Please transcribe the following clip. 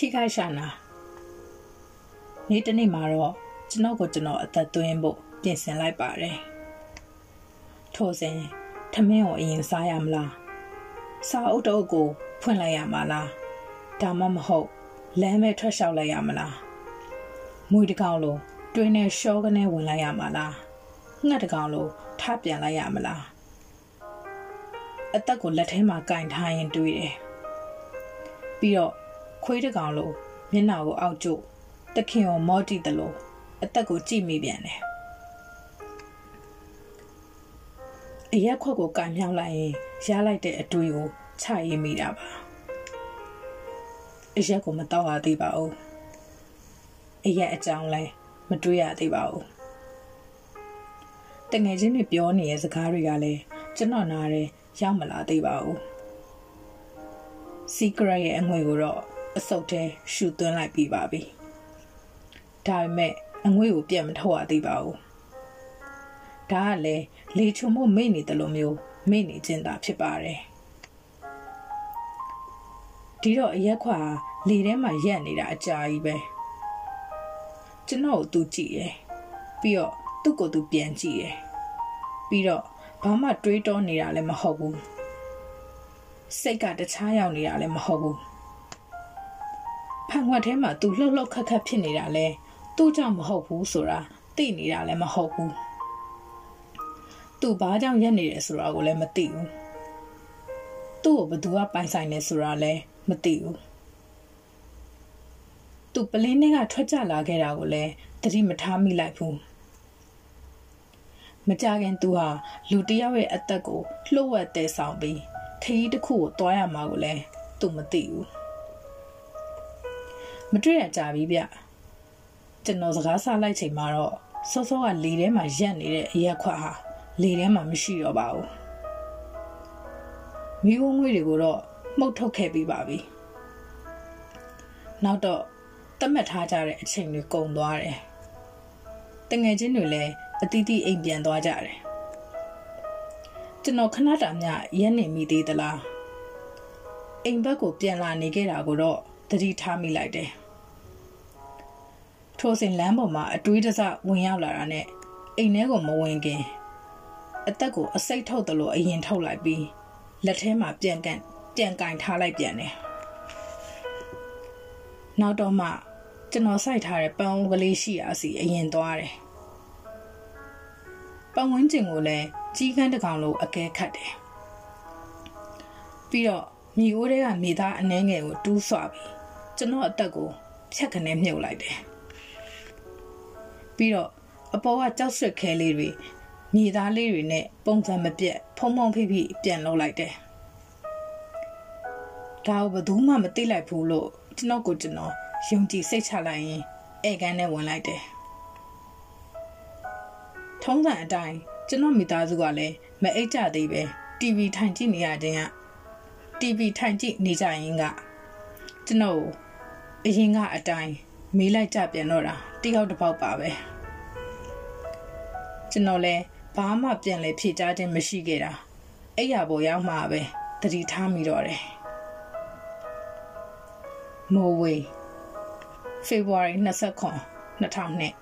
ထိခိုက်ရှာနာနေ့တနေ့မှာတော့ကျွန်တော်ကိုကျွန်တော်အသက်သွင်းဖို့ပြင်ဆင်လိုက်ပါတယ်ထို့စဉ်ထမင်းကိုအရင်စားရမလားစာအုပ်တော့ကိုဖွင့်လိုက်ရမှာလားဒါမှမဟုတ်လမ်းမဲ့ထွက်လျှောက်လိုက်ရမလားမွေတကောင်လိုတွင်းနဲ့ရှောကနေဝင်လိုက်ရမှာလားငှက်တကောင်လိုထပြန်လိုက်ရမလားအသက်ကိုလက်ထဲမှာကင်ထားရင်တွေးတယ်ပြီးတော့ ခွေးတကောင်လိုမျက်နှာကိုအောက်ကျတခင်ကိုမော့တီတလို့အသက်ကိုကြည့်မိပြန်တယ်အရက်ခွက်ကိုကန်မြောက်လိုက်ရင်ရလိုက်တဲ့အတွေ့ကိုချရေးမိတာပါအရက်ကိုမတော့ရသေးပါဘူးအရက်အကြောင်းလဲမတွေးရသေးပါဘူးတငယ်ချင်းတွေပြောနေတဲ့စကားတွေကလည်းကျွန်တော်နားရဲရောက်မလာသေးပါဘူး secret ရဲ့အငွေကိုတော့ အစုပ်ထဲရှူသွင်းလိုက်ပြီးပါပြီဒါပေမဲ့အငွေကိုပြန်မထုတ်ရသေးပါဘူးဒါကလည်းလေချုံမို့မိတ်နေတယ်လို့မျိုးမိတ်နေခြင်းသာဖြစ်ပါတယ်ဒီတော့အရက်ခွာလေထဲမှာရက်နေတာအကြာကြီးပဲကျွန်တော်ကိုသူကြည့်ရယ်ပြီးတော့သူ့ကိုသူပြန်ကြည့်ရယ်ပြီးတော့ဘာမှတွေးတောနေတာလည်းမဟုတ်ဘူးစိတ်ကတခြားရောက်နေတာလည်းမဟုတ်ဘူး ဖန်ခွက်ထဲမှာသူလှုပ်လှုပ်ခက်ခက်ဖြစ်နေတာလဲသူ့ကြောင့်မဟုတ်ဘူးဆိုတာသိနေတာလည်းမဟုတ်ဘူးသူဘာကြောင့်ရက်နေတယ်ဆိုတာကိုလည်းမသိဘူးသူ့ကိုဘသူကပိုင်ဆိုင်နေဆိုတာလည်းမသိဘူးသူပလင်းထဲကထွက်ကြလာခဲ့တာကိုလည်းသတိမထားမိလိုက်ဘူးမကြခင်သူဟာလူတယောက်ရဲ့အသက်ကိုလှုပ်ဝက်တဲ့ဆောင်ပြီးခရီးတစ်ခုကိုတွားရမှာကိုလည်းသူမသိဘူး မတွေ့ရကြပြီဗျကျွန်တော်စကားဆလိုက်ချိန်မှာတော့စောစောကလေထဲမှာရက်နေတဲ့အရက်ခွက်ဟာလေထဲမှာမရှိတော့ပါဘူးမိဝငွေတွေကိုတော့မှုတ်ထုတ်ခဲ့ပြီးပါပြီနောက်တော့တတ်မှတ်ထားကြတဲ့အချိန်တွေကုန်သွားတယ်တငယ်ချင်းတွေလည်းအတီးတီးအိမ်ပြန်သွားကြတယ်ကျွန်တော်ခဏတာမြရက်နေမိသေးသလားအိမ်ဘက်ကိုပြန်လာနေခဲ့တာကိုတော့ သတိထားမိလိုက်တယ်ထိုစဉ်လမ်းပေါ်မှာအတွေးတစဝင်ရောက်လာတာနဲ့အိမ်ထဲကိုမဝင်ခင်အသက်ကိုအစိတ်ထုတ်တယ်လို့အရင်ထုတ်လိုက်ပြီးလက်ထဲမှာပြန်ကန်ပြန်ကင်ထားလိုက်ပြန်တယ်နောက်တော့မှကျွန်တော်စိုက်ထားတဲ့ပန်းကလေးရှိရာစီအရင်သွားတယ်ပတ်ဝန်းကျင်ကိုလည်းကြီးကန်းတကောင်လိုအကဲခတ်တယ်ပြီးတော့မြေအိုးတွေကမြေသားအနှဲငယ်ကိုတူးဆွပြီး ကျွန်တော်အသက်ကိုဖြတ်ခနဲမြုပ်လိုက်တယ်ပြီးတော့အပေါ်ကကြောက်ဆွတ်ခဲလေးတွေမြေသားလေးတွေနဲ့ပုံစံမပြတ်ဖုံဖုံဖိဖိပြန်လုပ်လိုက်တယ်ဒါကိုဘယ်သူမှမသိလိုက်ဘူးလို့ကျွန်တော်ကိုကျွန်တော်ယုံကြည်စိတ်ချလိုက်ရင်ဧကန်နဲ့ဝင်လိုက်တယ်ထုံးစံအတိုင်းကျွန်တော်မိသားစုကလည်းမအိတ်ကြသေးပဲ TV ထိုင်ကြည့်နေရခြင်းက TV ထိုင်ကြည့်နေကြရင်ကကျွန်တော် အရင်ကအတိုင်းမေးလိုက်ကြပြန်တော့တာတယောက်တစ်ပေါက်ပါပဲကျွန်တော်လည်းဘာမှပြန်လဲဖြေကြားခြင်းမရှိခဲ့တာအဲ့ရပေါ်ရောက်မှပဲတတိထားမိတော့တယ်မိုးဝေးဖေဖော်ဝါရီ29 2000နှစ်